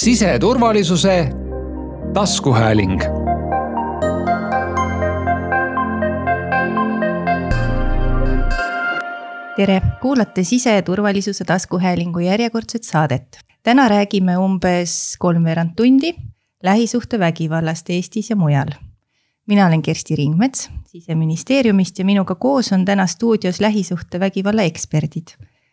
siseturvalisuse taskuhääling tere, kuulate siseturvalisuse taskuhäälingu järjekordset saadet. täna räägime umbes kolmveerand tundi lähisuhtevägivallast Eestis ja mujal. mina olen Kersti Ringmets siseministeeriumist ja minuga koos on täna stuudios lähisuhtevägivalla eksperdid.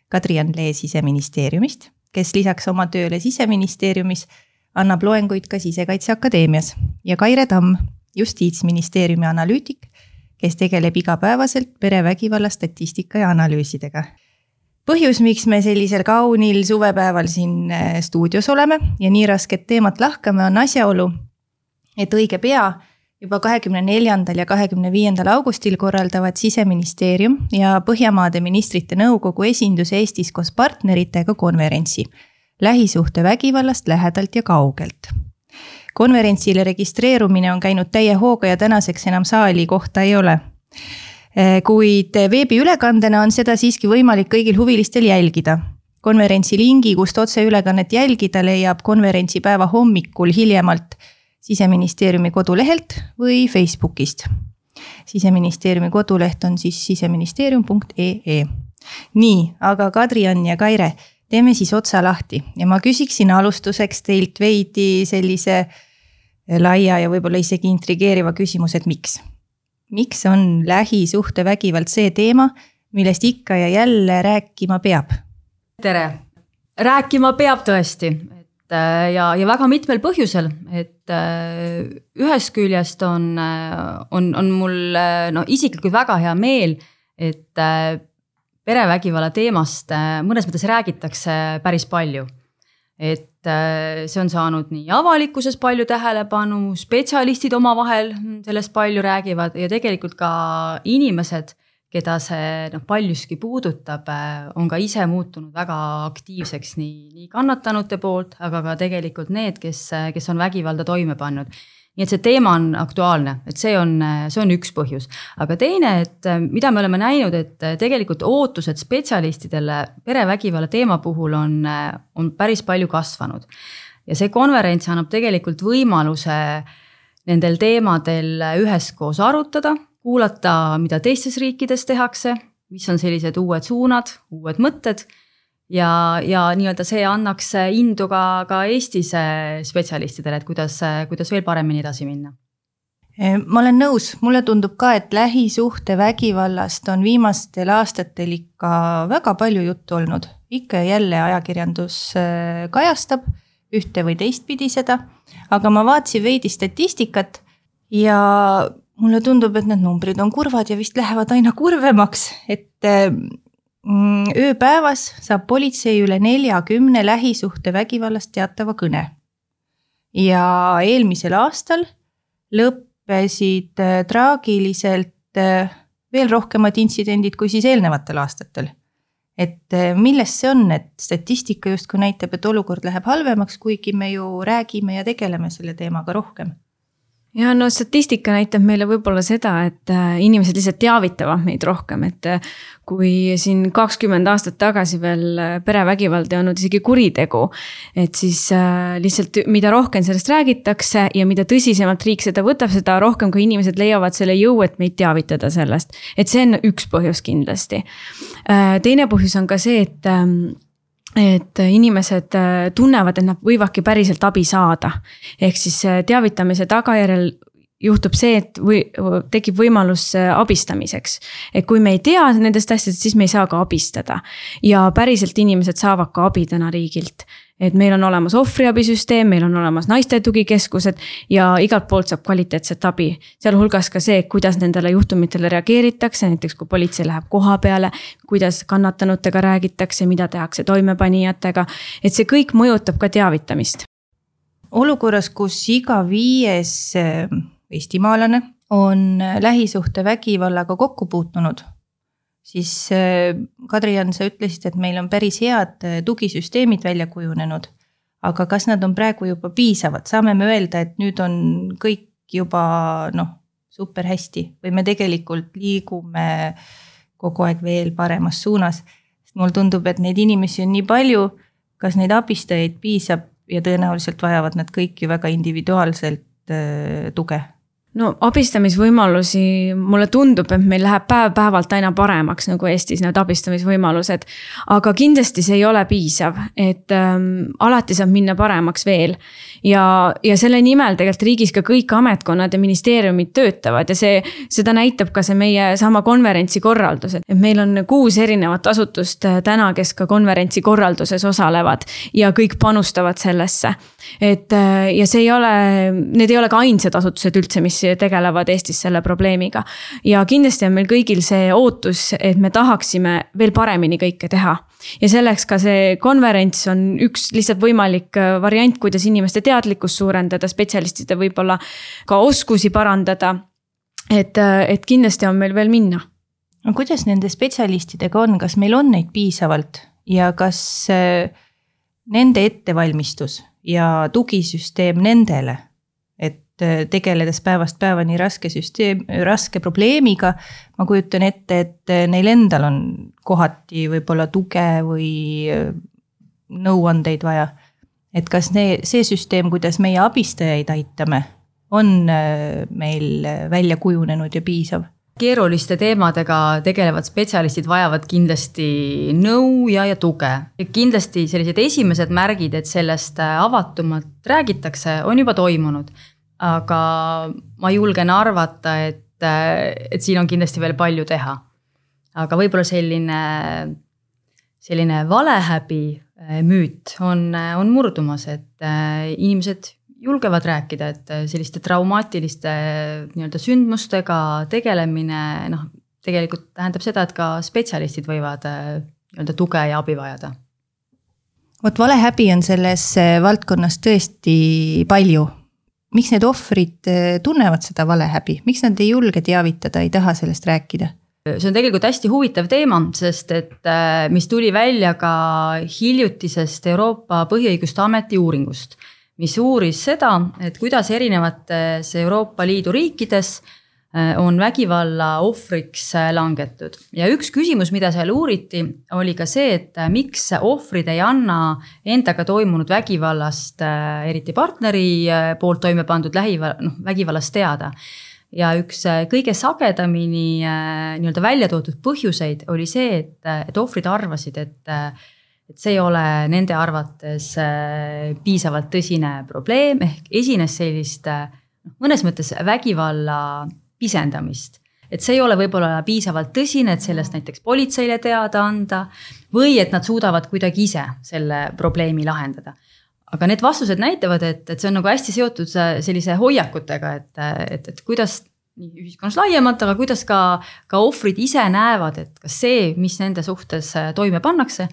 Kadri-Ann Lee siseministeeriumist, kes lisaks oma tööle siseministeeriumis annab loenguid ka Sisekaitseakadeemias ja Kaire Tamm, justiitsministeeriumi analüütik kes tegeleb igapäevaselt perevägivalla statistika ja analüüsidega. põhjus, miks me sellisel kaunil suvepäeval siin äh, stuudios oleme ja nii rasket teemat lahkame, on asjaolu, et õige pea, juba kahekümne neljandal ja kahekümne viiendal augustil korraldavad siseministeerium ja Põhjamaade ministrite nõukogu esindus Eestis koos partneritega konverentsi lähisuhtevägivallast lähedalt ja kaugelt konverentsile registreerumine on käinud täie hooga ja tänaseks enam saali kohta ei ole. Eh, kuid veebiülekandena on seda siiski võimalik kõigil huvilistel jälgida. konverentsi lingi, kust otseülekannet jälgida, leiab konverentsipäeva hommikul hiljemalt siseministeeriumi kodulehelt või Facebookist. siseministeeriumi koduleht on siis siseministeerium.ee. nii, aga Kadri-Ann ja Kaire teeme siis otsa lahti ja ma küsiksin alustuseks teilt veidi sellise laia ja võib-olla isegi intrigeeriva küsimuse, et miks? miks on lähisuhtevägivald see teema, millest ikka ja jälle rääkima peab? tere, rääkima peab tõesti, ja, ja väga mitmel põhjusel, et äh, ühest küljest on, äh, on, on mul no isiklikult väga hea meel, et perevägivalla teemast mõnes mõttes räägitakse päris palju. Et äh, see on saanud nii avalikkuses palju tähelepanu, spetsialistid omavahel sellest palju räägivad ja tegelikult ka inimesed, keda see noh, paljuski puudutab, äh, on ka ise muutunud väga aktiivseks nii, nii kannatanute poolt, aga ka tegelikult need, kes, kes on vägivalda toime pannud nii et see teema on aktuaalne, et see on, see on üks põhjus. aga teine, et mida me oleme näinud, et tegelikult ootused spetsialistidele perevägivalla teema puhul on, on päris palju kasvanud. ja see konverents annab tegelikult võimaluse nendel teemadel üheskoos arutada, kuulata, mida teistes riikides tehakse, mis on sellised uued suunad, uued mõtted. Ja, ja nii-öelda see annaks indu ka, ka Eestis spetsialistidele, et kuidas, kuidas veel paremini edasi minna. Ma olen nõus, mulle tundub ka, et lähisuhtevägivallast on viimastel aastatel ikka väga palju juttu olnud. ikka ja jälle ajakirjandus äh, kajastab ühte või teistpidi seda, aga ma vaatasin veidi statistikat ja mulle tundub, et need numbrid on kurvad ja vist lähevad aina kurvemaks, et Mm, ööpäevas saab politsei üle neljakümne lähisuhtevägivallast teatava kõne. ja eelmisel aastal lõppesid äh, traagiliselt äh, veel rohkemad intsidendid kui siis eelnevatel aastatel. et millest see on, et statistika justkui näitab, et olukord läheb halvemaks, kuigi me ju räägime ja tegeleme selle teemaga rohkem ja no statistika näitab meile võib-olla seda, et äh, inimesed lihtsalt teavitavad meid rohkem, et äh, kui siin kakskümmend aastat tagasi veel äh, perevägivald ei olnud isegi kuritegu. et siis lihtsalt, mida rohkem sellest räägitakse ja mida tõsisemalt riik seda võtab, seda rohkem ka inimesed leiavad selle jõu, et meid teavitada sellest. et see on üks põhjus kindlasti. teine põhjus on ka see, et ähm, et inimesed äh, tunnevad, et nad võivadki päriselt abi saada. ehk siis äh, teavitamise tagajärjel juhtub see, et või tekib võimalus äh, abistamiseks. et kui me ei tea nendest asjadest, siis me ei saa ka abistada. ja päriselt inimesed saavad ka abi täna riigilt et meil on olemas ohvriabisüsteem, meil on olemas naiste tugikeskused ja igalt poolt saab kvaliteetset abi. sealhulgas ka see, kuidas nendele juhtumitele reageeritakse, näiteks kui politsei läheb koha peale, kuidas kannatanutega räägitakse, mida tehakse toimepanijatega. et see kõik mõjutab ka teavitamist. olukorras, kus iga viies eh, eestimaalane on lähisuhtevägivallaga kokku puutunud siis äh, Kadri-Jan, sa ütlesid, et meil on päris head äh, tugisüsteemid välja kujunenud. aga kas nad on praegu juba piisavad, saame me öelda, et nüüd on kõik juba noh, super hästi või me tegelikult liigume kogu aeg veel paremas suunas. sest mulle tundub, et neid inimesi on nii palju, kas neid abistajaid piisab ja tõenäoliselt vajavad nad kõik ju väga individuaalselt äh, tuge no abistamisvõimalusi, mulle tundub, et meil läheb päev-päevalt aina paremaks nagu Eestis need abistamisvõimalused. aga kindlasti see ei ole piisav, et ähm, alati saab minna paremaks veel. ja, ja selle nimel tegelikult riigis ka kõik ametkonnad ja ministeeriumid töötavad ja see, seda näitab ka see meie sama konverentsi korraldus, et meil on kuus erinevat asutust äh, täna, kes ka konverentsi korralduses osalevad ja kõik panustavad sellesse. et äh, ja see ei ole, need ei ole ka ainsad asutused üldse, mis tegelevad Eestis selle probleemiga. ja kindlasti on meil kõigil see ootus, et me tahaksime veel paremini kõike teha ja selleks ka see konverents on üks lihtsalt võimalik äh, variant, kuidas inimeste teadlikkust suurendada, spetsialistide võib-olla ka oskusi parandada. et, äh, et kindlasti on meil veel minna. no kuidas nende spetsialistidega on, kas meil on neid piisavalt ja kas äh, nende ettevalmistus ja tugisüsteem nendele tegeledes päevast päevani raske süsteem, raske probleemiga. ma kujutan ette, et äh, neil endal on kohati võib-olla tuge või äh, nõuandeid vaja. et kas ne, see süsteem, kuidas meie abistajaid aitame, on meil välja kujunenud ja piisav? keeruliste teemadega tegelevad spetsialistid vajavad kindlasti nõu ja, ja tuge. kindlasti sellised esimesed märgid, et sellest avatumalt räägitakse, on juba toimunud aga ma julgen arvata, et, et siin on kindlasti veel palju teha. aga võib-olla selline, selline valehäbi äh, müüt on, on murdumas, et äh, inimesed julgevad rääkida, et selliste traumaatiliste nii-öelda sündmustega tegelemine noh, tegelikult tähendab seda, et ka spetsialistid võivad äh, nii-öelda tuge ja abi vajada vot valehäbi on selles valdkonnas tõesti palju miks need ohvrid eh, tunnevad seda valehäbi, miks nad ei julge teavitada, ei taha sellest rääkida? see on tegelikult hästi huvitav teema, sest et eh, mis tuli välja ka hiljutisest Euroopa Põhiõiguste Ameti uuringust, mis uuris seda, et kuidas erinevates Euroopa Liidu riikides Äh, on vägivalla ohvriks äh, langetud ja üks küsimus, mida seal uuriti, oli ka see, et äh, miks ohvrid ei anna endaga toimunud vägivallast, eriti partneri poolt toime pandud lähiva-, noh vägivallast teada. ja üks kõige sagedamini nii-öelda välja toodud põhjuseid oli see, et, et ohvrid arvasid, et et see ei ole nende arvates piisavalt tõsine probleem, ehk esines sellist noh, mõnes mõttes vägivalla pisendamist. et see ei ole võib-olla piisavalt tõsine, et sellest näiteks politseile teada anda või et nad suudavad kuidagi ise selle probleemi lahendada aga need vastused näitavad, et, et see on nagu hästi seotud sellise hoiakutega, et, et, et kuidas nii ühiskonnas laiemalt, aga kuidas ka, ka ohvrid ise näevad, et kas see, mis nende suhtes toime pannakse,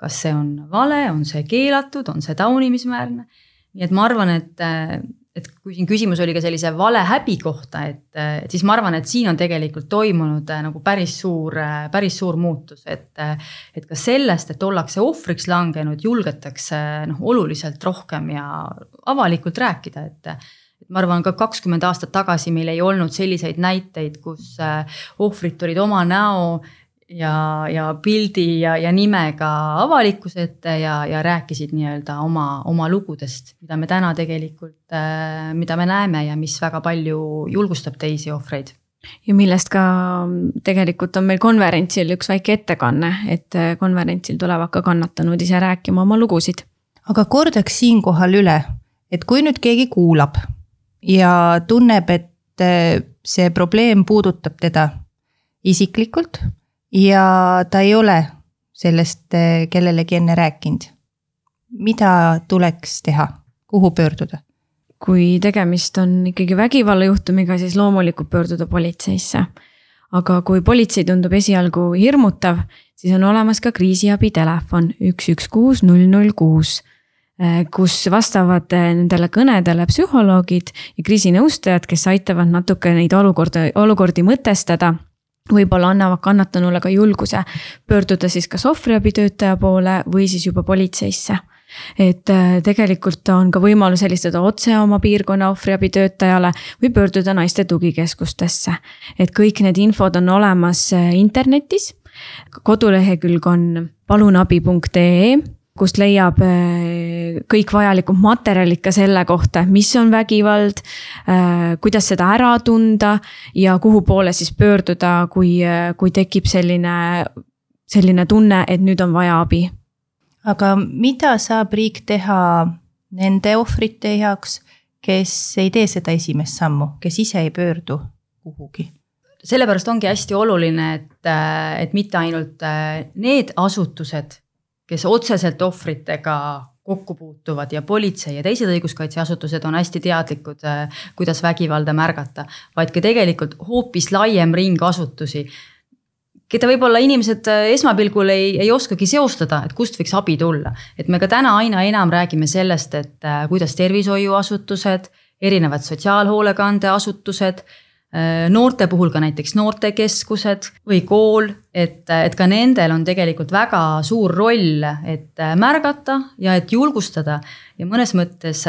kas see on vale, on see keelatud, on see taunimisväärne. nii et ma arvan, et et kui siin küsimus oli ka sellise valehäbi kohta, et, et siis ma arvan, et siin on tegelikult toimunud äh, nagu päris suur, äh, päris suur muutus, et. Äh, et ka sellest, et ollakse ohvriks langenud, julgetakse noh, oluliselt rohkem ja avalikult rääkida, et ma arvan, ka kakskümmend aastat tagasi meil ei olnud selliseid näiteid, kus ohvrid tulid oma näo ja, ja pildi ja, ja nimega avalikkuse ette ja, ja rääkisid nii-öelda oma, oma lugudest, mida me täna tegelikult, äh, mida me näeme ja mis väga palju julgustab teisi ohvreid ja millest ka tegelikult on meil konverentsil üks väike ettekanne, et äh, konverentsil tulevad ka kannatanud ise rääkima oma lugusid. aga kordaks siinkohal üle, et kui nüüd keegi kuulab ja tunneb, et äh, see probleem puudutab teda isiklikult ja ta ei ole sellest eh, kellelegi enne rääkinud. mida tuleks teha, kuhu pöörduda? kui tegemist on ikkagi vägivallajuhtumiga, siis loomulikult pöörduda politseisse. aga kui politsei tundub esialgu hirmutav, siis on olemas ka kriisiabitelefon üks, üks, kuus, null, null, kuus eh, kus vastavad eh, nendele kõnedele psühholoogid ja kriisinõustajad, kes aitavad natuke neid olukorda, olukordi mõtestada võib-olla annavad kannatanule ka julguse pöörduda siis kas ohvriabitöötaja poole või siis juba politseisse et äh, tegelikult on ka võimalus helistada otse oma piirkonna ohvriabitöötajale või pöörduda naiste tugikeskustesse. et kõik need infod on olemas äh, internetis. kodulehekülg on palunabi.ee kust leiab kõik vajalikud materjalid ka selle kohta, mis on vägivald, kuidas seda ära tunda ja kuhu poole siis pöörduda, kui, kui tekib selline, selline tunne, et nüüd on vaja abi. aga mida saab riik teha nende ohvrite heaks, kes ei tee seda esimest sammu, kes ise ei pöördu kuhugi? sellepärast ongi hästi oluline, et, et mitte ainult need asutused, kes otseselt ohvritega kokku puutuvad ja politsei ja teised õiguskaitseasutused on hästi teadlikud, kuidas vägivalda märgata, vaid ka tegelikult hoopis laiem ring asutusi keda võib-olla inimesed äh, esmapilgul ei, ei oskagi seostada, et kust võiks abi tulla. et me ka täna aina enam räägime sellest, et äh, kuidas tervishoiuasutused, erinevad sotsiaalhoolekandeasutused, äh, noorte puhul ka näiteks noortekeskused või kool, et, et ka nendel on tegelikult väga suur roll, et märgata ja et julgustada ja mõnes mõttes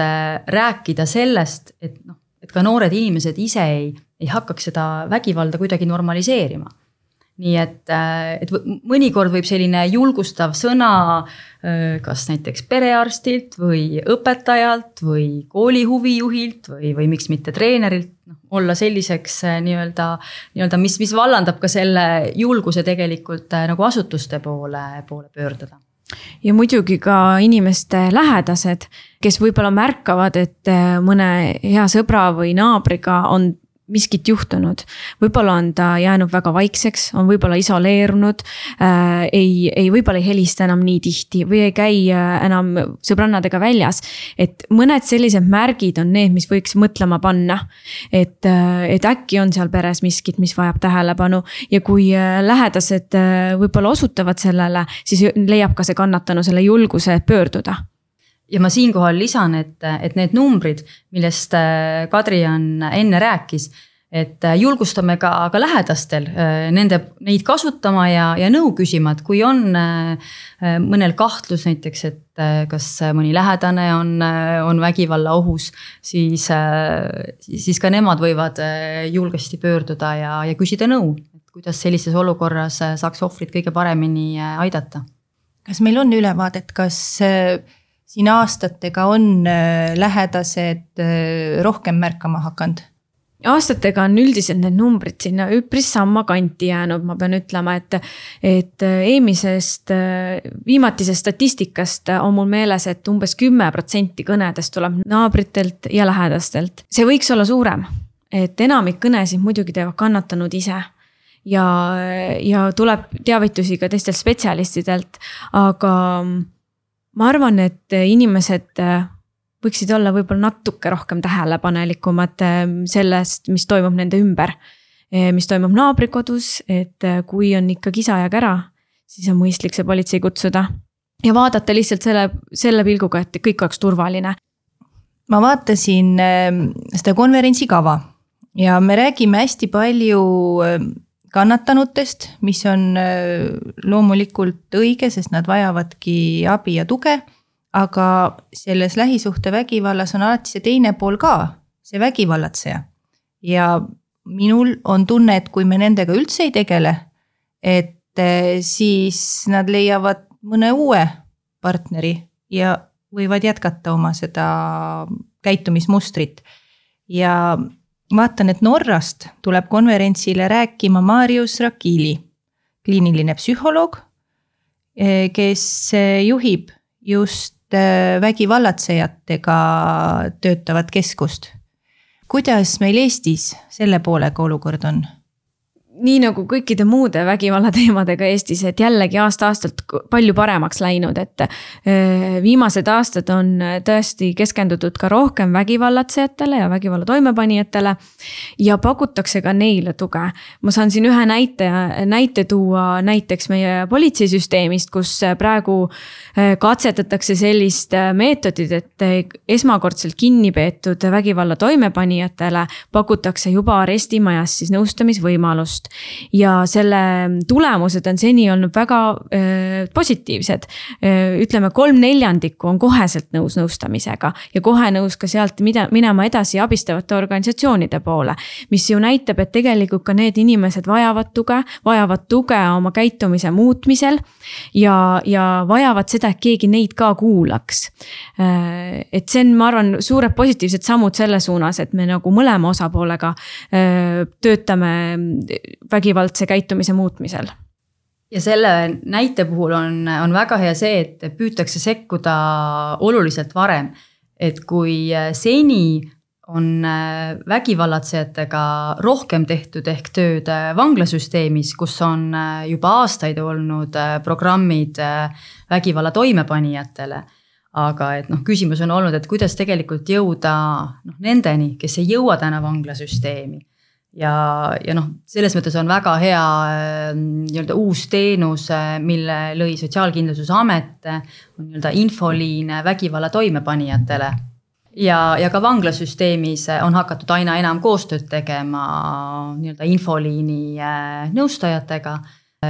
rääkida sellest, et noh, et ka noored inimesed ise ei, ei hakkaks seda vägivalda kuidagi normaliseerima nii et, äh, et mõnikord võib selline julgustav sõna äh, kas näiteks perearstilt või õpetajalt või kooli huvijuhilt või, või miks mitte treenerilt noh, olla selliseks äh, nii-öelda, nii-öelda, mis, mis vallandab ka selle julguse tegelikult nagu asutuste poole, poole pöörduda. Ja muidugi ka inimeste lähedased, kes võib-olla märkavad, et mõne hea sõbra või naabriga on miskit juhtunud. võib-olla on ta jäänud väga vaikseks, on võib-olla isoleerunud äh,. ei, ei, võib-olla ei helista enam nii tihti või ei käi äh, enam sõbrannadega väljas. et mõned sellised märgid on need, mis võiks mõtlema panna. et äh,, et äkki on seal peres miskit, mis vajab tähelepanu ja kui äh, lähedased äh, võib-olla osutavad sellele, siis leiab ka see kannatanu selle julguse pöörduda ja ma siinkohal lisan, et, et need numbrid, millest äh, Kadrian enne rääkis, et äh, julgustame ka, ka lähedastel äh, nende, neid kasutama ja, ja nõu küsima, et kui on mõnel kahtlus näiteks, et kas mõni lähedane on, on vägivalla ohus, siis, siis ka nemad võivad julgesti pöörduda ja, ja küsida nõu, et kuidas sellises olukorras saaks ohvrit kõige paremini aidata. kas meil on ülevaadet, kas siin aastatega on äh, lähedased äh, rohkem märkama hakanud? aastatega on üldiselt need numbrid sinna üpris samma kanti jäänud, ma pean ütlema, et, et äh, eelmisest, viimatisest statistikast on mul meeles et, umbes kümme protsenti kõnedest tuleb naabritelt ja lähedastelt. see võiks olla suurem, et enamik kõnesid muidugi teevad kannatanud ise ja, ja tuleb teavitusi ka teistelt spetsialistidelt, aga ma arvan, et inimesed äh, võiksid olla võib-olla natuke rohkem tähelepanelikumad äh, sellest, mis toimub nende ümber. Äh, mis toimub naabrikodus, et kui on ikka kisa ja kära, siis on mõistlik see politsei kutsuda. ja vaadata lihtsalt selle, selle pilguga, et kõik oleks turvaline. ma vaatasin seda konverentsi kava ja me räägime hästi palju kannatanutest, mis on äh, loomulikult õige, sest nad vajavadki abi ja tuge. aga selles lähisuhtevägivallas on alati see teine pool ka, see vägivallatseja. ja minul on tunne, et kui me nendega üldse ei tegele, et äh, siis nad leiavad mõne uue partneri ja võivad jätkata oma seda käitumismustrit. ja vaatan, et Norrast tuleb konverentsile rääkima Marius Rakili, kliiniline psühholoog, eh, kes eh, juhib just eh, vägivallatsejatega töötavat keskust. kuidas meil Eestis selle poolega olukord on? Nii nagu kõikide muude vägivallateemadega Eestis, et jällegi aasta-aastalt palju paremaks läinud, et viimased aastad on tõesti keskendutud ka rohkem vägivallatsejatele ja vägivalla toimepanijatele. ja pakutakse ka neile tuge. ma saan siin ühe näite, näite tuua näiteks meie politseisüsteemist, kus praegu katsetatakse sellist meetodit, et esmakordselt kinni peetud vägivalla toimepanijatele pakutakse juba arestimajas siis nõustamisvõimalust nõust. ja selle tulemused on seni olnud väga äh, positiivsed äh,. ütleme, kolm neljandikku on koheselt nõus nõustamisega ja kohe nõus ka sealt mida, minema edasi abistavate organisatsioonide poole. mis ju näitab, et tegelikult ka need inimesed vajavad tuge, vajavad tuge oma käitumise muutmisel. ja, ja vajavad seda, et keegi neid ka kuulaks. Et see on, ma arvan, suured positiivsed sammud selle suunas, et me nagu mõlema osapoolega töötame vägivaldse käitumise muutmisel ja selle näite puhul on, on väga hea see, et püütakse sekkuda oluliselt varem. et kui seni on vägivallatsejatega rohkem tehtud ehk tööd vanglasüsteemis, kus on juba aastaid olnud programmid vägivalla toimepanijatele aga et noh, küsimus on olnud, et kuidas tegelikult jõuda noh nendeni, kes ei jõua täna vanglasüsteemi. Ja, ja noh, selles mõttes on väga hea nii-öelda uus teenus, mille lõi Sotsiaalkindlustusamet, on nii-öelda infoliin vägivalla toimepanijatele. Ja, ja ka vanglasüsteemis on hakatud aina enam koostööd tegema nii-öelda infoliini nõustajatega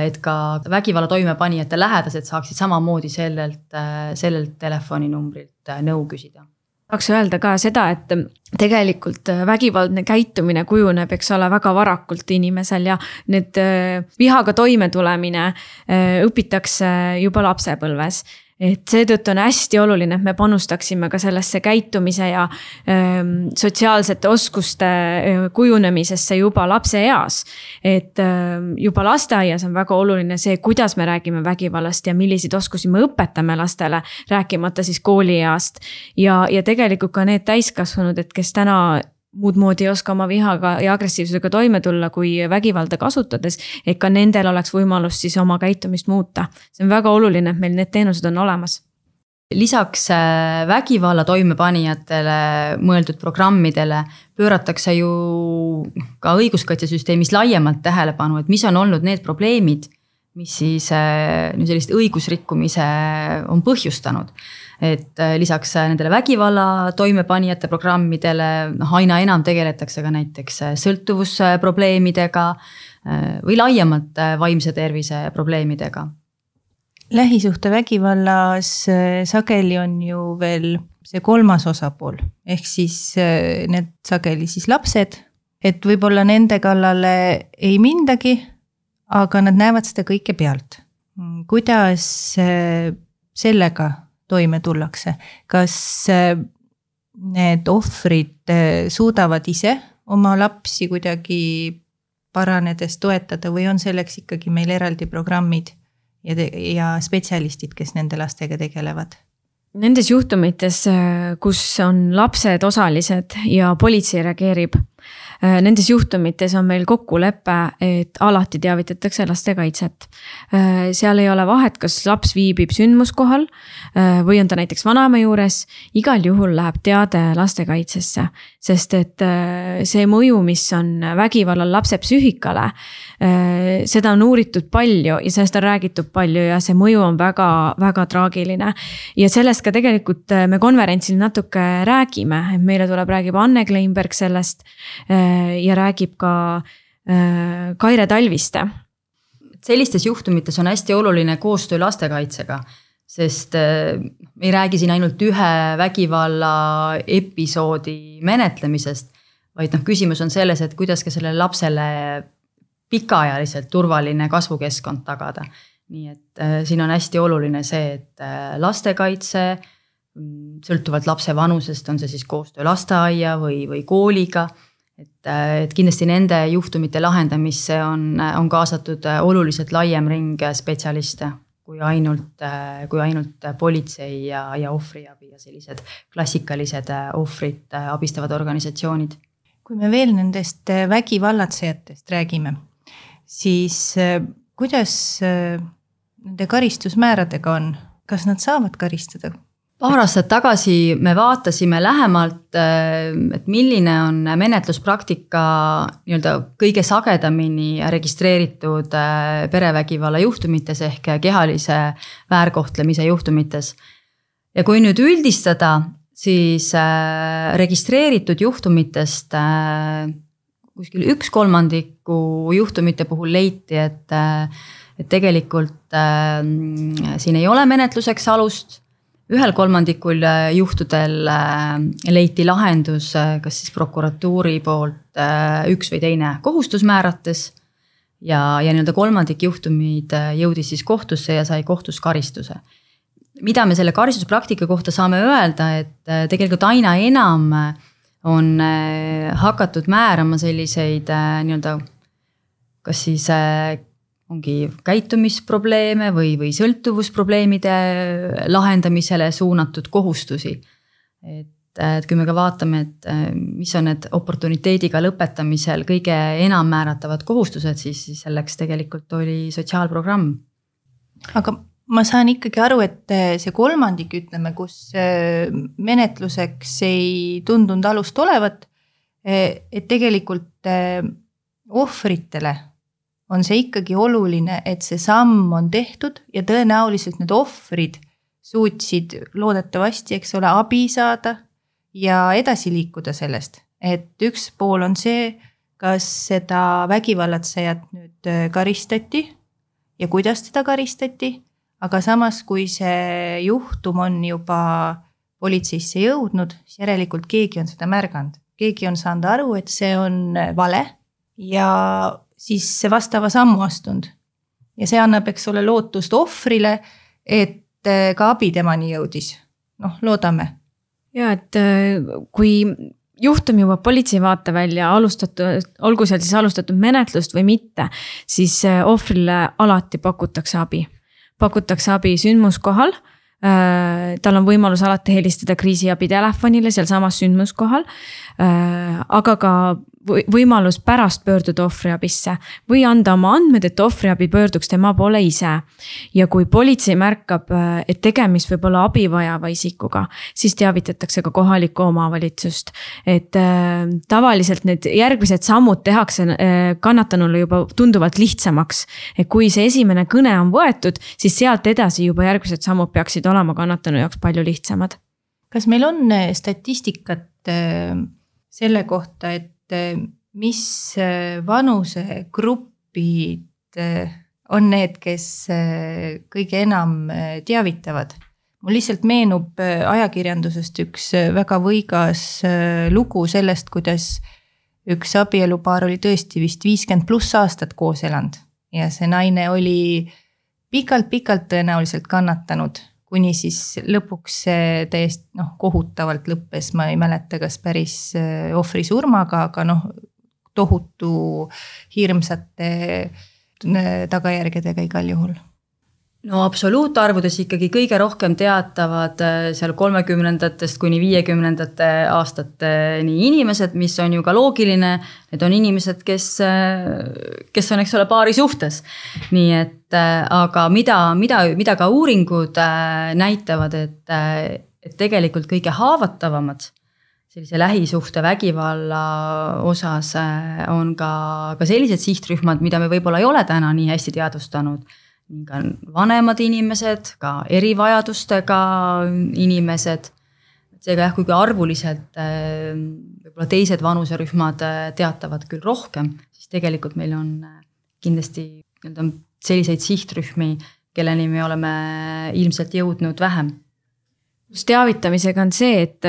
et ka vägivalla toimepanijate lähedased saaksid samamoodi sellelt, sellelt telefoninumbrilt äh, nõu küsida tahaks öelda ka seda, et tegelikult äh, vägivaldne käitumine kujuneb, eks ole, väga varakult inimesel ja need äh, vihaga toimetulemine õpitakse juba lapsepõlves et seetõttu on hästi oluline, et me panustaksime ka sellesse käitumise ja ähm, sotsiaalsete oskuste äh, kujunemisesse juba lapseeas. et ähm, juba lasteaias on väga oluline see, kuidas me räägime vägivallast ja milliseid oskusi me õpetame lastele, rääkimata siis koolieast. ja, ja tegelikult ka need täiskasvanud, et kes täna muud moodi ei oska oma vihaga ja agressiivsusega toime tulla, kui vägivalda kasutades. et ka nendel oleks võimalus siis oma käitumist muuta. see on väga oluline, et meil need teenused on olemas lisaks äh, vägivalla toimepanijatele mõeldud programmidele pööratakse ju ka õiguskaitsesüsteemis laiemalt tähelepanu, et mis on olnud need probleemid, mis siis äh, sellist õigusrikkumise on põhjustanud. Et äh, lisaks äh, nendele vägivalla toimepanijate programmidele, noh aina enam tegeletakse ka näiteks äh, sõltuvusprobleemidega või laiemalt vaimse tervise probleemidega. lähisuhtevägivallas sageli on ju veel see kolmas osapool, ehk siis need sageli siis lapsed, et võib-olla nende kallale ei mindagi, aga nad näevad seda kõike pealt. kuidas sellega toime tullakse. kas äh, need ohvrid äh, suudavad ise oma lapsi kuidagi paranedes toetada või on selleks ikkagi meil eraldi programmid ja, ja spetsialistid, kes nende lastega tegelevad? Nendes juhtumites, äh, kus on lapsed osalised ja politsei reageerib Äh, nendes juhtumites on meil kokkulepe, et alati teavitatakse lastekaitset. Äh, seal ei ole vahet, kas laps viibib sündmuskohal äh, või on ta näiteks vanaema juures, igal juhul läheb teade lastekaitsesse. sest et see mõju, mis on vägivallal lapse psüühikale, seda on uuritud palju ja sellest on räägitud palju ja see mõju on väga, väga traagiline. ja sellest ka tegelikult me konverentsil natuke räägime, et meile tuleb, räägib Anne Kleinberg sellest ja räägib ka äh, Kaire Talviste. sellistes juhtumites on hästi oluline koostöö lastekaitsega, sest äh, me ei räägi siin ainult ühe vägivalla episoodi menetlemisest, vaid noh, küsimus on selles, et kuidas ka sellele lapsele pikaajaliselt turvaline kasvukeskkond tagada. nii et äh, siin on hästi oluline see, et äh, lastekaitse mm, sõltuvalt lapse vanusest, on see siis koostöö lasteaia või, või kooliga äh, et kindlasti nende juhtumite lahendamisse on, on kaasatud äh, oluliselt laiem ring spetsialiste kui ainult, äh, kui ainult politsei ja, ja ohvriabi ja sellised klassikalised ohvrit abistavad organisatsioonid. kui me veel nendest vägivallatsejatest räägime, siis kuidas nende karistusmääradega on, kas nad saavad karistada? Paar aastat tagasi me vaatasime lähemalt, äh, et milline on menetluspraktika nii-öelda kõige sagedamini registreeritud äh, perevägivalla juhtumites ehk kehalise väärkohtlemise juhtumites. ja kui nüüd üldistada, siis äh, registreeritud juhtumitest kuskil üks kolmandiku juhtumite puhul leiti, et, et tegelikult äh, siin ei ole menetluseks alust. Ühel kolmandikul juhtudel äh, leiti lahendus äh, kas siis prokuratuuri poolt äh, üks või teine kohustus määrates. ja, ja nii-öelda kolmandik juhtumeid äh, jõudis siis kohtusse ja sai kohtus karistuse mida me selle karistuspraktika kohta saame öelda, et äh, tegelikult aina enam on äh, hakatud määrama selliseid äh, nii-öelda, kas siis ongi käitumisprobleeme või, või sõltuvusprobleemide lahendamisele suunatud kohustusi. et, et kui me ka vaatame, et mis on need oportuniteediga lõpetamisel kõige enam määratavad kohustused, siis selleks tegelikult oli sotsiaalprogramm. aga ma saan ikkagi aru, et eh, see kolmandik, ütleme, kus eh, menetluseks ei tundunud alust olevat. Et tegelikult ohvritele on see ikkagi oluline, et see samm on tehtud ja tõenäoliselt need ohvrid suutsid loodetavasti, eks ole, abi saada ja edasi liikuda sellest, et üks pool on see, kas seda vägivallatsejat nüüd karistati ja kuidas teda karistati aga samas, kui see juhtum on juba politseisse jõudnud, siis järelikult keegi on seda märganud, keegi on saanud aru, et see on vale ja siis vastava sammu astunud. ja see annab, eks ole, lootust ohvrile, et eh, ka abi temani jõudis, noh, loodame. ja et eh, kui juhtum jõuab politsei vaatevälja, alustatud, olgu seal siis alustatud menetlust või mitte, siis eh, ohvrile alati pakutakse abi pakutakse abi sündmuskohal tal on võimalus alati helistada kriisiabi telefonile sealsamas sündmuskohal. Aga ka võimalus pärast pöörduda ohvriabisse või anda oma andmed, et ohvriabi pöörduks tema poole ise. ja kui politsei märkab, äh, et tegemist võib olla abi vajava isikuga, siis teavitatakse ka kohalikku omavalitsust. et äh, tavaliselt need järgmised sammud tehakse äh, kannatanule juba tunduvalt lihtsamaks. et kui see esimene kõne on võetud, siis sealt edasi juba järgmised sammud peaksid olema kannatanu jaoks palju lihtsamad. kas meil on äh, statistikat äh, selle kohta, et et mis äh, vanusegrupid äh, on need, kes äh, kõige enam teavitavad. mul lihtsalt meenub ajakirjandusest üks väga võigas lugu sellest, kuidas üks abielupaar oli tõesti vist viiskümmend pluss aastat koos elanud ja see naine oli pikalt-pikalt tõenäoliselt kannatanud kuni siis lõpuks see täiesti noh, kohutavalt lõppes, ma ei mäleta, kas päris äh, ohvri surmaga, aga noh, tohutu hirmsate äh, tagajärgedega igal juhul no absoluutarvudes ikkagi kõige rohkem teatavad äh, seal kolmekümnendatest kuni viiekümnendate aastateni inimesed, mis on ju ka loogiline. Need on inimesed, kes, äh, kes on, eks ole, paari suhtes. nii et äh, aga mida, mida, mida ka uuringud näitavad, et, et tegelikult kõige haavatavamad sellise lähisuhte vägivalla osas on ka, ka sellised sihtrühmad, mida me võib-olla ei ole täna nii hästi teadvustanud ka vanemad inimesed, ka erivajadustega inimesed. seega jah, kuigi arvuliselt äh, võib-olla teised vanuserühmad äh, teatavad küll rohkem, siis tegelikult meil on äh, kindlasti nii-öelda selliseid sihtrühmi, kelleni me oleme ilmselt jõudnud vähem teavitamisega on see, et,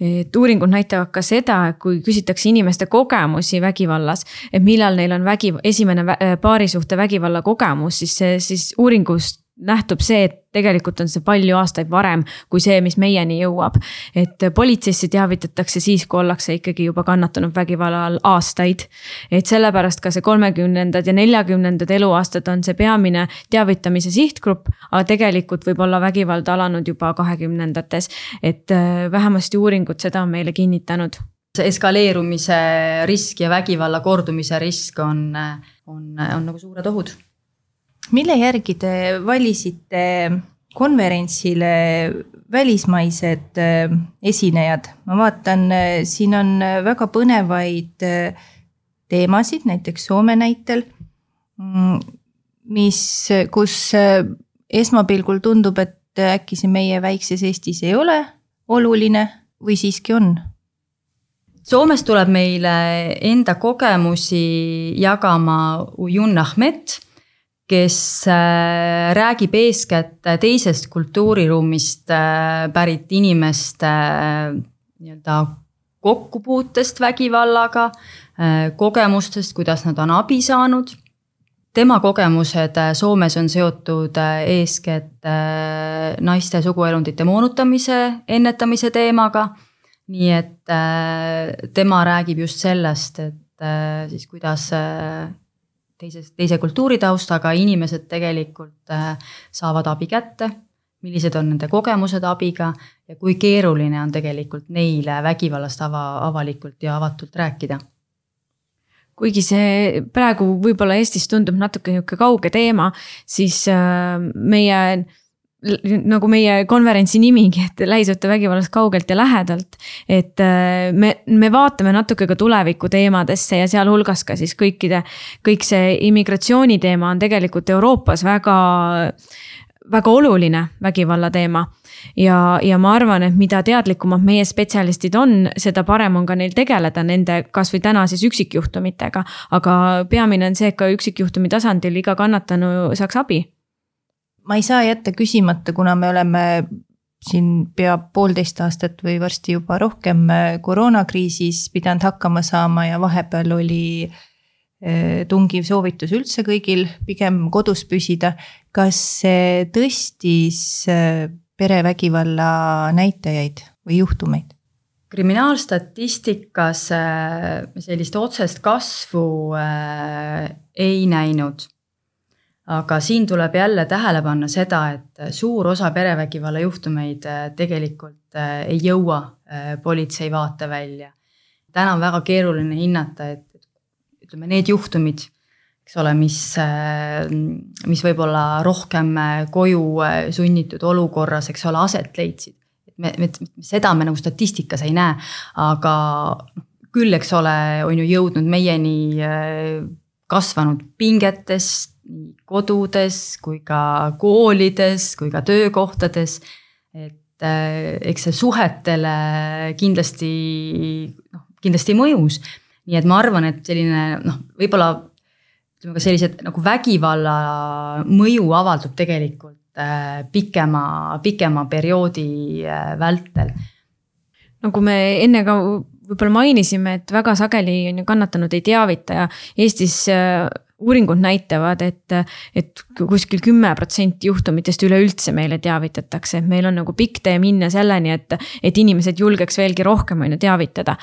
et uuringud näitavad ka seda, kui küsitakse inimeste kogemusi vägivallas. et millal neil on vägi, esimene paarisuhte vägivalla kogemus, siis siis uuringust nähtub see, et tegelikult on see palju aastaid varem kui see, mis meieni jõuab. et politseisse teavitatakse siis, kui ollakse ikkagi juba kannatanud vägivalla all aastaid. et sellepärast ka see kolmekümnendad ja neljakümnendad eluaastad on see peamine teavitamise sihtgrupp, aga tegelikult võib olla vägivald alanud juba kahekümnendates. et äh, vähemasti uuringud seda on meile kinnitanud see eskaleerumise risk ja vägivalla kordumise risk on, on, on nagu suured ohud mille järgi te valisite konverentsile välismaised äh, esinejad, ma vaatan, äh, siin on äh, väga põnevaid teemasid, näiteks Soome näitel. Mm, mis, kus esmapilgul tundub, et äkki see meie väikses Eestis ei ole oluline või siiski on? Soomes tuleb meile enda kogemusi jagama Ujun Ahmet, kes äh, räägib eeskätt teisest kultuuriruumist äh, pärit inimeste nii-öelda kokkupuutest vägivallaga, kogemustest, kuidas nad on abi saanud tema kogemused äh, Soomes on seotud äh, eeskätt äh, naiste suguelundite moonutamise ennetamise teemaga. nii et tema räägib just sellest, et siis kuidas teises, teise kultuuritaustaga inimesed tegelikult saavad abi kätte. millised on nende kogemused abiga ja kui keeruline on tegelikult neile vägivallast ava, avalikult ja avatult rääkida kuigi see praegu võib-olla Eestis tundub natuke nihuke kauge teema, siis äh, meie nagu meie konverentsi nimigi, et lähisuhtevägivallast kaugelt ja lähedalt. et äh, me, me vaatame natuke ka tuleviku teemadesse ja sealhulgas ka siis kõikide, kõik see immigratsiooni teema on tegelikult Euroopas väga väga oluline vägivalla teema. ja, ja ma arvan, et mida teadlikumad meie spetsialistid on, seda parem on ka neil tegeleda nende kasvõi täna siis üksikjuhtumitega. aga peamine on see, et ka üksikjuhtumi tasandil iga kannatanu saaks abi. Ma ei saa jätta küsimata, kuna me oleme siin pea poolteist aastat või varsti juba rohkem koroonakriisis pidanud hakkama saama ja vahepeal oli eh, tungiv soovitus üldse kõigil pigem kodus püsida kas see tõstis äh, perevägivalla näitajaid või juhtumeid? kriminaalstatistikas äh, sellist otsest kasvu äh, ei näinud. Aga siin tuleb jälle tähele panna seda, et suur osa perevägivalla juhtumeid tegelikult ei jõua politsei vaatevälja. täna on väga keeruline hinnata, et ütleme, need juhtumid eks ole, mis, äh, mis võib-olla rohkem äh, koju äh, sunnitud olukorras, eks ole, aset leidsid. me, me, seda me nagu statistikas ei näe, aga küll, eks ole, on ju jõudnud meieni kasvanud pingetest nii kodudes kui ka koolides kui ka töökohtades. et eks see suhetele kindlasti noh, kindlasti mõjus. nii et ma arvan, et selline noh, võib-olla ütleme ka sellised nagu vägivalla mõju avaldub tegelikult äh, pikema, pikema perioodi äh, vältel. nagu me enne ka võib-olla mainisime, et väga sageli on ju kannatanud ei teavita ja Eestis uuringud näitavad, et, et kuskil kümme protsenti juhtumitest üleüldse meile teavitatakse, et meil on nagu pikk tee minna selleni, et, et inimesed julgeks veelgi rohkem, on ju, teavitada.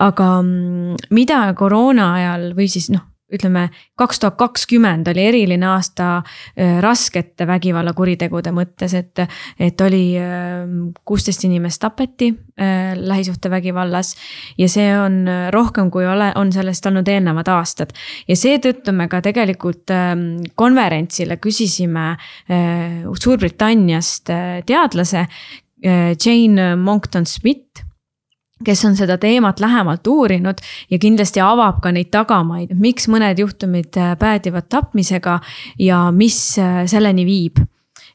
aga mm, mida koroona ajal või siis noh, ütleme, kaks tuhat kakskümmend oli eriline aasta äh, raskete vägivallakuritegude mõttes, et, et oli äh, kuusteist inimest tapeti äh, lähisuhtevägivallas. ja see on rohkem, kui ole, on sellest olnud eelnevad aastad. ja seetõttu me ka tegelikult ähm, konverentsile küsisime Suurbritanniast teadlase Jane Monckton Smith kes on seda teemat lähemalt uurinud ja kindlasti avab ka neid tagamaid, miks mõned juhtumid äh, päädivad tapmisega ja mis äh, selleni viib.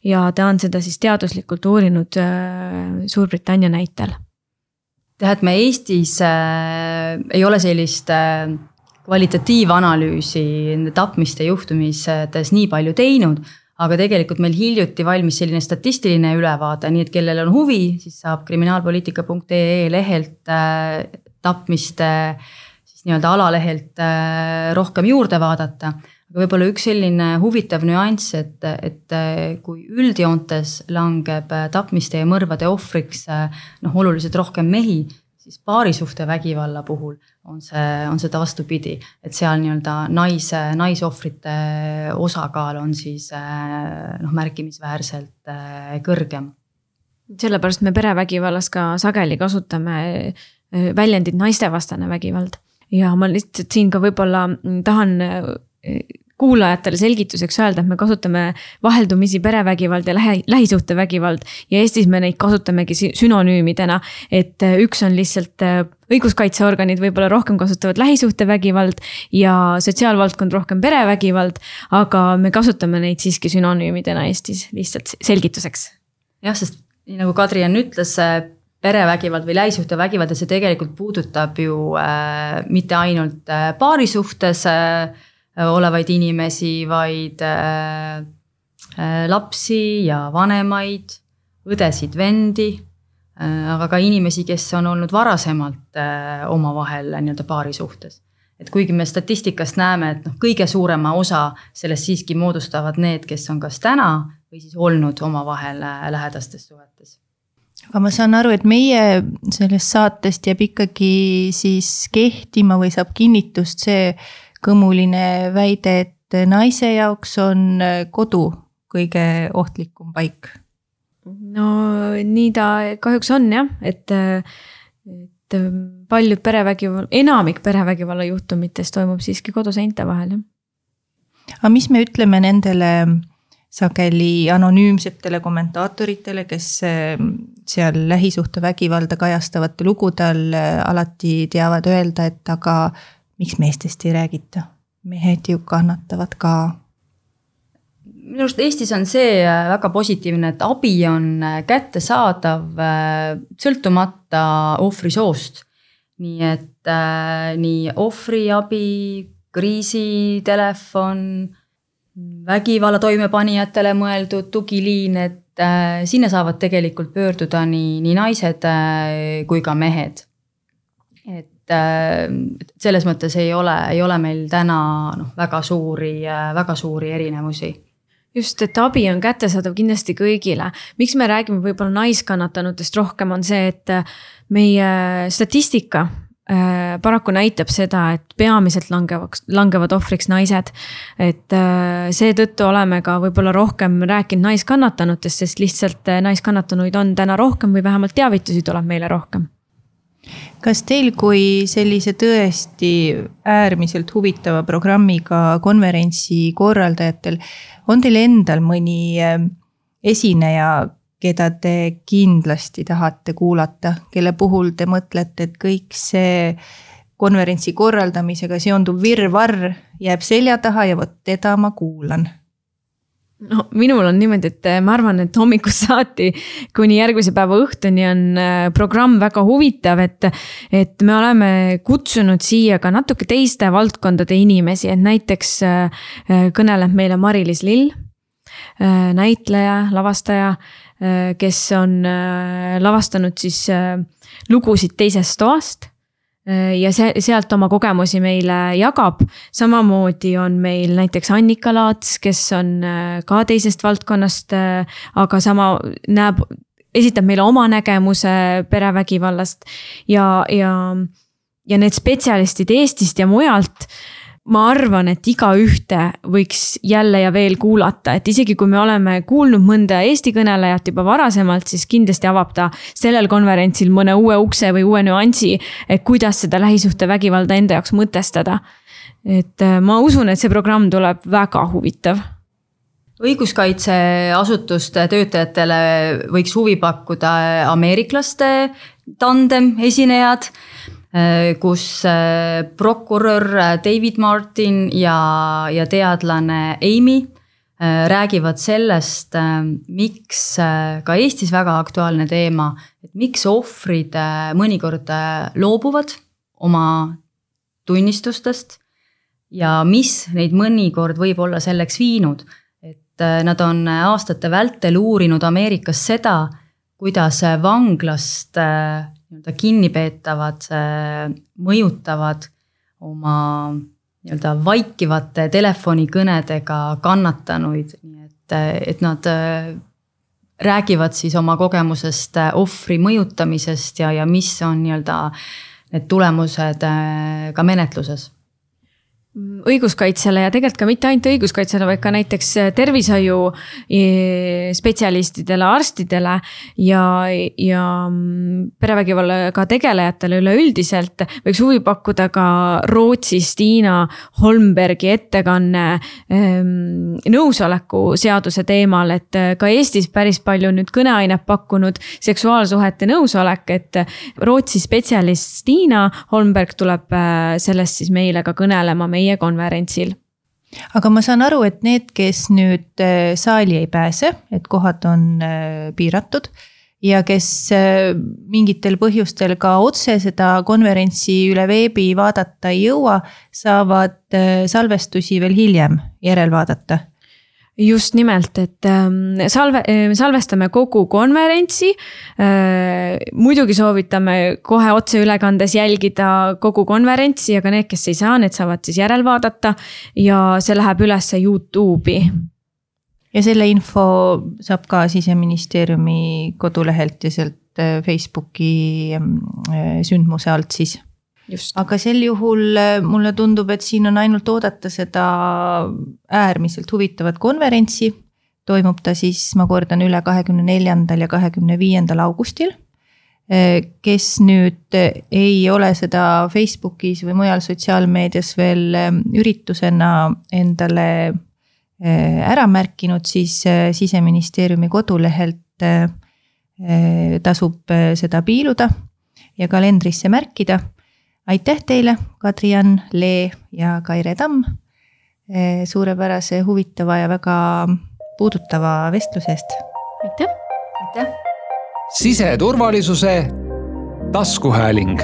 ja ta on seda siis teaduslikult uurinud äh, Suurbritannia näitel. jah, et me Eestis äh, ei ole sellist äh, kvalitatiivanalüüsi nende tapmiste juhtumites nii palju teinud aga tegelikult meil hiljuti valmis selline statistiline ülevaade, nii et kellel on huvi, siis saab kriminaalpoliitika.ee lehelt äh, tapmiste siis nii-öelda alalehelt äh, rohkem juurde vaadata. aga võib-olla üks selline huvitav nüanss, et, et äh, kui üldjoontes langeb äh, tapmiste ja mõrvade ohvriks äh, noh, oluliselt rohkem mehi, siis paarisuhtevägivalla puhul on see, on seda vastupidi, et seal nii-öelda naise, naisohvrite osakaal on siis eh, noh, märkimisväärselt eh, kõrgem. sellepärast me perevägivallas ka sageli kasutame eh, väljendit naistevastane vägivald ja ma lihtsalt siin ka võib-olla tahan kuulajatele selgituseks öelda, et me kasutame vaheldumisi perevägivald ja lähi, lähisuhtevägivald. ja Eestis me neid kasutamegi sünonüümidena, et üks on lihtsalt õiguskaitseorganid võib-olla rohkem kasutavad lähisuhtevägivald ja sotsiaalvaldkond rohkem perevägivald. aga me kasutame neid siiski sünonüümidena Eestis lihtsalt selgituseks. jah, sest nii nagu Kadri enne ütles, perevägivald või lähisuhtevägivald ja see tegelikult puudutab ju äh, mitte ainult äh, paari suhtes äh, olevaid inimesi, vaid äh, äh, lapsi ja vanemaid, õdesid-vendi. Aga ka inimesi, kes on olnud varasemalt äh, omavahel nii-öelda paari suhtes et kuigi me statistikast näeme, et noh, kõige suurema osa sellest siiski moodustavad need, kes on kas täna või siis olnud omavahel äh, lähedastes suhetes. aga ma saan aru, et meie sellest saatest jääb ikkagi siis kehtima või saab kinnitust see kõmuline väide, et naise jaoks on äh, kodu kõige ohtlikum paik. No nii ta kahjuks on jah, et, et paljud perevägivalla, enamik perevägivalla juhtumitest toimub siiski koduseinte vahel, jah. aga mis me ütleme nendele sageli anonüümsetele kommentaatoritele, kes ehm, seal lähisuhtevägivalda kajastavate lugude all eh, alati teavad öelda, et aga miks meestest ei räägita, mehed ju kannatavad ka minu arust Eestis on see äh, väga positiivne, et abi on äh, kättesaadav äh, sõltumata ohvri soost. nii et äh, nii ohvriabi, kriisitelefon, vägivalla toimepanijatele mõeldud tugiliin, et äh, sinna saavad tegelikult pöörduda nii, nii naised äh, kui ka mehed. et selles mõttes ei ole, ei ole meil täna noh, väga suuri, väga suuri erinevusi just, et abi on kättesaadav kindlasti kõigile. miks me räägime võib-olla naiskannatanutest rohkem, on see, et äh, meie statistika äh, paraku näitab seda, et peamiselt langevaks, langevad ohvriks naised. et äh, seetõttu oleme ka võib-olla rohkem rääkinud naiskannatanutest, sest lihtsalt naiskannatanuid on täna rohkem või vähemalt teavitusi tuleb meile rohkem kas teil kui sellise tõesti äärmiselt huvitava programmiga konverentsi korraldajatel on teil endal mõni ähm, esineja, keda te kindlasti tahate kuulata, kelle puhul te mõtlete, et kõik see konverentsi korraldamisega seonduv virvarr jääb selja taha ja vot teda ma kuulan no minul on niimoodi, et ma arvan, et hommikust saati kuni järgmise päeva õhtuni on äh, programm väga huvitav, et. et me oleme kutsunud siia ka natuke teiste valdkondade inimesi, et näiteks äh, kõneleb meile Mari-Liis Lill. Äh, näitleja, lavastaja, kes on lavastanud siis lugusid teisest toast Äh, ja see, sealt oma kogemusi meile jagab. samamoodi on meil näiteks Annika Laats, kes on äh, ka teisest valdkonnast, äh, aga sama näeb, esitab meile oma nägemuse perevägivallast ja, ja, ja need spetsialistid Eestist ja mujalt ma arvan, et igaühte võiks jälle ja veel kuulata, et isegi kui me oleme kuulnud mõnda Eesti kõnelejat juba varasemalt, siis kindlasti avab ta sellel konverentsil mõne uue ukse või uue nüansi, et kuidas seda lähisuhtevägivalda enda jaoks mõtestada. et äh, ma usun, et see programm tuleb väga huvitav õiguskaitseasutuste töötajatele võiks huvi pakkuda ameeriklaste tandem esinejad kus äh, prokurör äh, David Martin ja, ja teadlane Amy räägivad sellest, miks ka Eestis väga aktuaalne teema, et miks ohvrid mõnikord loobuvad oma tunnistustest ja mis neid mõnikord võib olla selleks viinud. et nad on aastate vältel uurinud Ameerikas seda, kuidas vanglast nii-öelda kinnipeetavad mõjutavad oma nii-öelda vaikivate telefonikõnedega kannatanuid, nii et, et nad äh, räägivad siis oma kogemusest äh, ohvri mõjutamisest ja, ja mis on nii-öelda need tulemused äh, ka menetluses õiguskaitsele ja tegelikult ka mitte ainult õiguskaitsele, vaid ka näiteks äh, tervishoiu äh, arstidele ja, ja mm, perevägivallaga tegelejatele üleüldiselt. võiks huvi pakkuda ka Rootsis Tiina Holmbergi ettekanne ähm, nõusoleku seaduse teemal, et äh, ka Eestis päris palju nüüd kõneainet pakkunud seksuaalsuhete nõusolek, et Rootsi spetsialist Tiina Holmberg tuleb sellest siis meile ka kõnelema meie meie konverentsil aga ma saan aru, et need, kes nüüd äh, saali ei pääse, et kohad on äh, piiratud. ja kes äh, mingitel põhjustel ka otse seda konverentsi üle veebi vaadata ei jõua, saavad salvestusi veel hiljem järelvaadata just nimelt, et ähm, salve, äh, salvestame kogu konverentsi. muidugi soovitame kohe otseülekandes jälgida kogu konverentsi, aga need, kes ei saa, need saavad siis järelvaadata ja see läheb ülesse Youtube'i ja selle info saab ka siseministeeriumi kodulehelt ja sealt äh, Facebooki äh, sündmuse alt siis. Aga sel juhul äh, mulle tundub, et siin on ainult oodata seda äärmiselt huvitavat konverentsi. toimub ta siis, ma kordan üle, kahekümne neljandal ja kahekümne viiendal augustil kes nüüd ei ole seda Facebookis või mujal sotsiaalmeedias veel üritusena endale Äh, ära märkinud, siis äh, siseministeeriumi kodulehelt äh, tasub seda piiluda ja kalendrisse märkida. Aitäh teile, Kadri-Ann, Lee ja Kaire Tamm. suurepärase, huvitava ja väga puudutava vestluse eest. aitäh. aitäh. siseturvalisuse taskuhääling